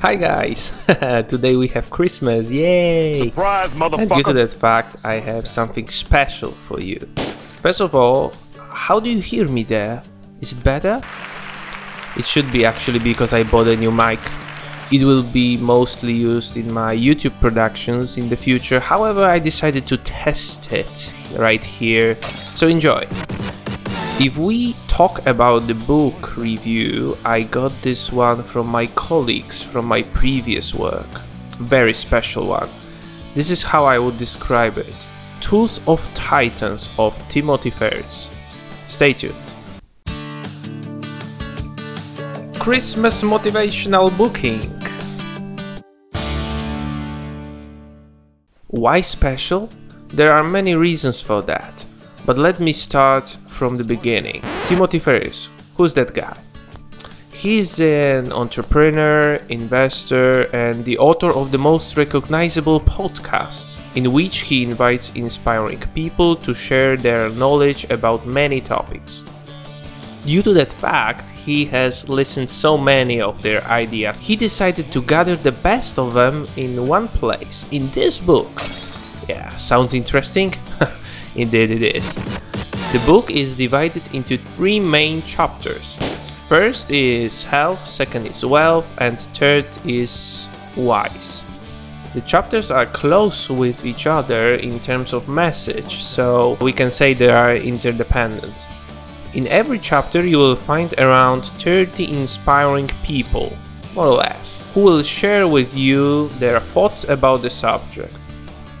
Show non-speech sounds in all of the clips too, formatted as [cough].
Hi guys! [laughs] Today we have Christmas, yay! Surprise, motherfucker! And due to that fact, I have something special for you. First of all, how do you hear me there? Is it better? It should be actually because I bought a new mic. It will be mostly used in my YouTube productions in the future, however, I decided to test it right here. So enjoy! If we talk about the book review, I got this one from my colleagues from my previous work. Very special one. This is how I would describe it Tools of Titans of Timothy Ferriss. Stay tuned. Christmas motivational booking. Why special? There are many reasons for that. But let me start from the beginning. Timothy Ferriss, who's that guy? He's an entrepreneur, investor, and the author of the most recognizable podcast, in which he invites inspiring people to share their knowledge about many topics. Due to that fact, he has listened so many of their ideas. He decided to gather the best of them in one place, in this book. Yeah, sounds interesting? [laughs] Indeed it is. The book is divided into three main chapters. First is health, second is wealth, and third is wise. The chapters are close with each other in terms of message, so we can say they are interdependent. In every chapter, you will find around 30 inspiring people, more or less, who will share with you their thoughts about the subject.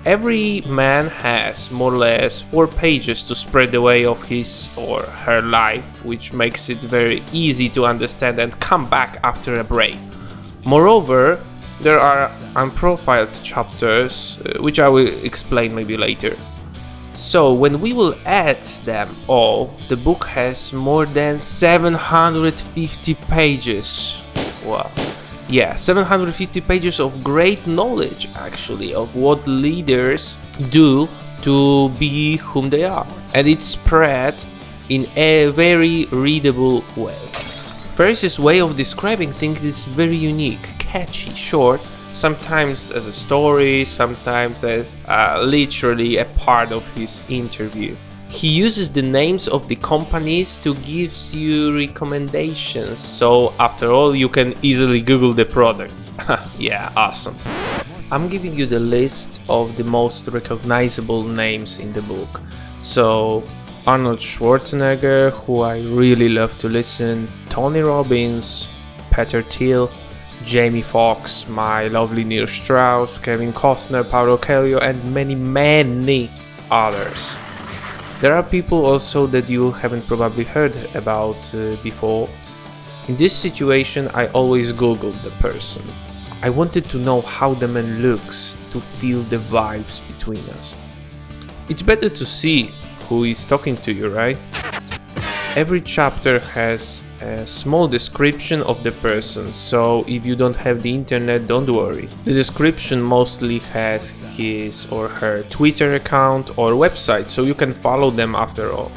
Every man has more or less four pages to spread the way of his or her life, which makes it very easy to understand and come back after a break. Moreover, there are unprofiled chapters, uh, which I will explain maybe later. So, when we will add them all, the book has more than 750 pages. Wow. Yeah, 750 pages of great knowledge actually of what leaders do to be whom they are. And it's spread in a very readable way. Ferriss's way of describing things is very unique, catchy, short, sometimes as a story, sometimes as uh, literally a part of his interview. He uses the names of the companies to give you recommendations, so after all, you can easily Google the product. [laughs] yeah, awesome. I'm giving you the list of the most recognizable names in the book. So, Arnold Schwarzenegger, who I really love to listen, Tony Robbins, Peter Thiel, Jamie Foxx, my lovely Neil Strauss, Kevin Costner, Paulo Coelho, and many, many others. There are people also that you haven't probably heard about uh, before. In this situation, I always Googled the person. I wanted to know how the man looks, to feel the vibes between us. It's better to see who is talking to you, right? Every chapter has a small description of the person, so if you don't have the internet, don't worry. The description mostly has his or her Twitter account or website, so you can follow them after all.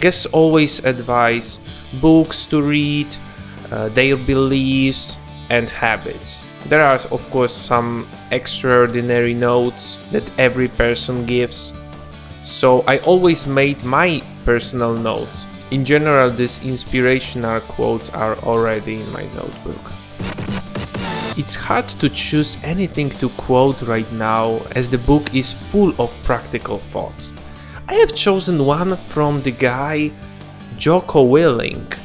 Guests always advise books to read, uh, their beliefs, and habits. There are, of course, some extraordinary notes that every person gives, so I always made my personal notes. In general, these inspirational quotes are already in my notebook. It's hard to choose anything to quote right now as the book is full of practical thoughts. I have chosen one from the guy Jocko Willink.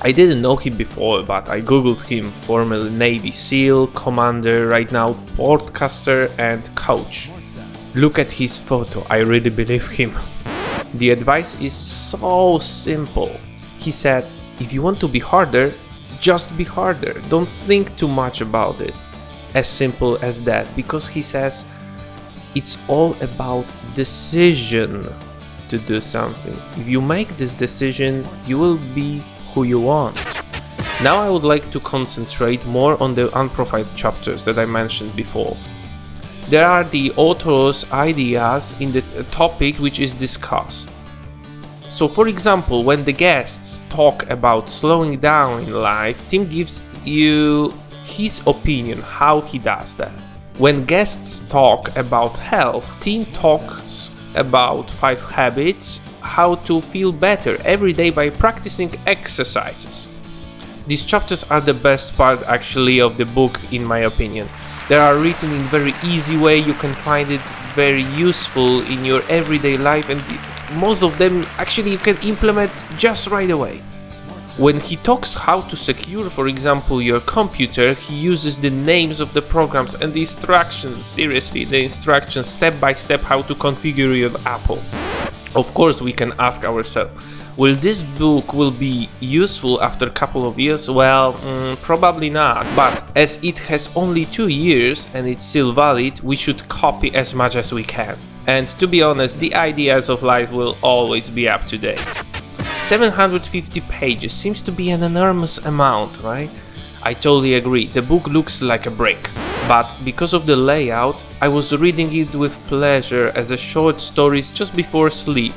I didn't know him before, but I googled him, former Navy SEAL, commander, right now podcaster and coach. Look at his photo, I really believe him. [laughs] The advice is so simple. He said, if you want to be harder, just be harder. Don't think too much about it. As simple as that, because he says it's all about decision to do something. If you make this decision, you will be who you want. Now I would like to concentrate more on the unprofiled chapters that I mentioned before. There are the author's ideas in the topic which is discussed. So, for example, when the guests talk about slowing down in life, Tim gives you his opinion how he does that. When guests talk about health, Tim talks about 5 habits how to feel better every day by practicing exercises. These chapters are the best part actually of the book in my opinion. They are written in very easy way, you can find it very useful in your everyday life and most of them actually you can implement just right away. When he talks how to secure, for example, your computer, he uses the names of the programs and the instructions, seriously, the instructions step by step how to configure your Apple. Of course, we can ask ourselves, will this book will be useful after a couple of years? Well, mm, probably not, but as it has only two years and it's still valid, we should copy as much as we can. And to be honest, the ideas of life will always be up to date. 750 pages seems to be an enormous amount, right? I totally agree, the book looks like a brick. But because of the layout, I was reading it with pleasure as a short stories just before sleep.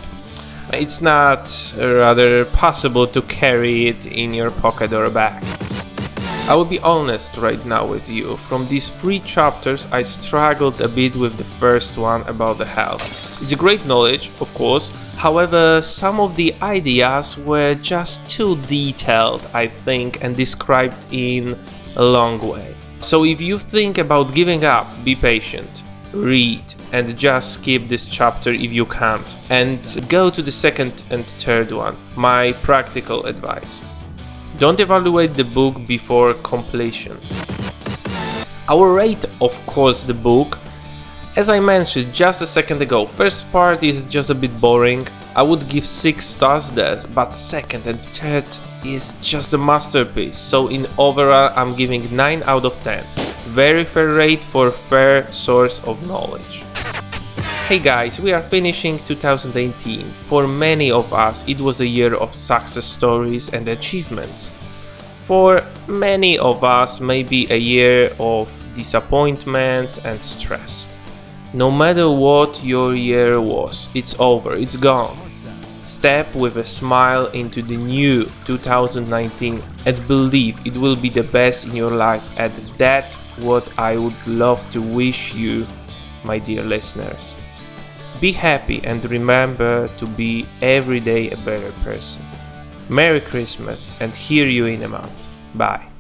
It's not uh, rather possible to carry it in your pocket or bag. I will be honest right now with you. From these three chapters, I struggled a bit with the first one about the health. It's a great knowledge, of course, However, some of the ideas were just too detailed, I think, and described in a long way. So if you think about giving up, be patient, read, and just skip this chapter if you can't, and go to the second and third one. My practical advice. Don't evaluate the book before completion. Will rate, of course, the book as I mentioned just a second ago, first part is just a bit boring, I would give 6 stars there, but second and third is just a masterpiece, so in overall I'm giving 9 out of 10. Very fair rate for fair source of knowledge. Hey guys, we are finishing 2018. For many of us, it was a year of success stories and achievements. For many of us, maybe a year of disappointments and stress. No matter what your year was, it's over, it's gone. Step with a smile into the new 2019 and believe it will be the best in your life at that's what I would love to wish you, my dear listeners. Be happy and remember to be every day a better person. Merry Christmas and hear you in a month. Bye.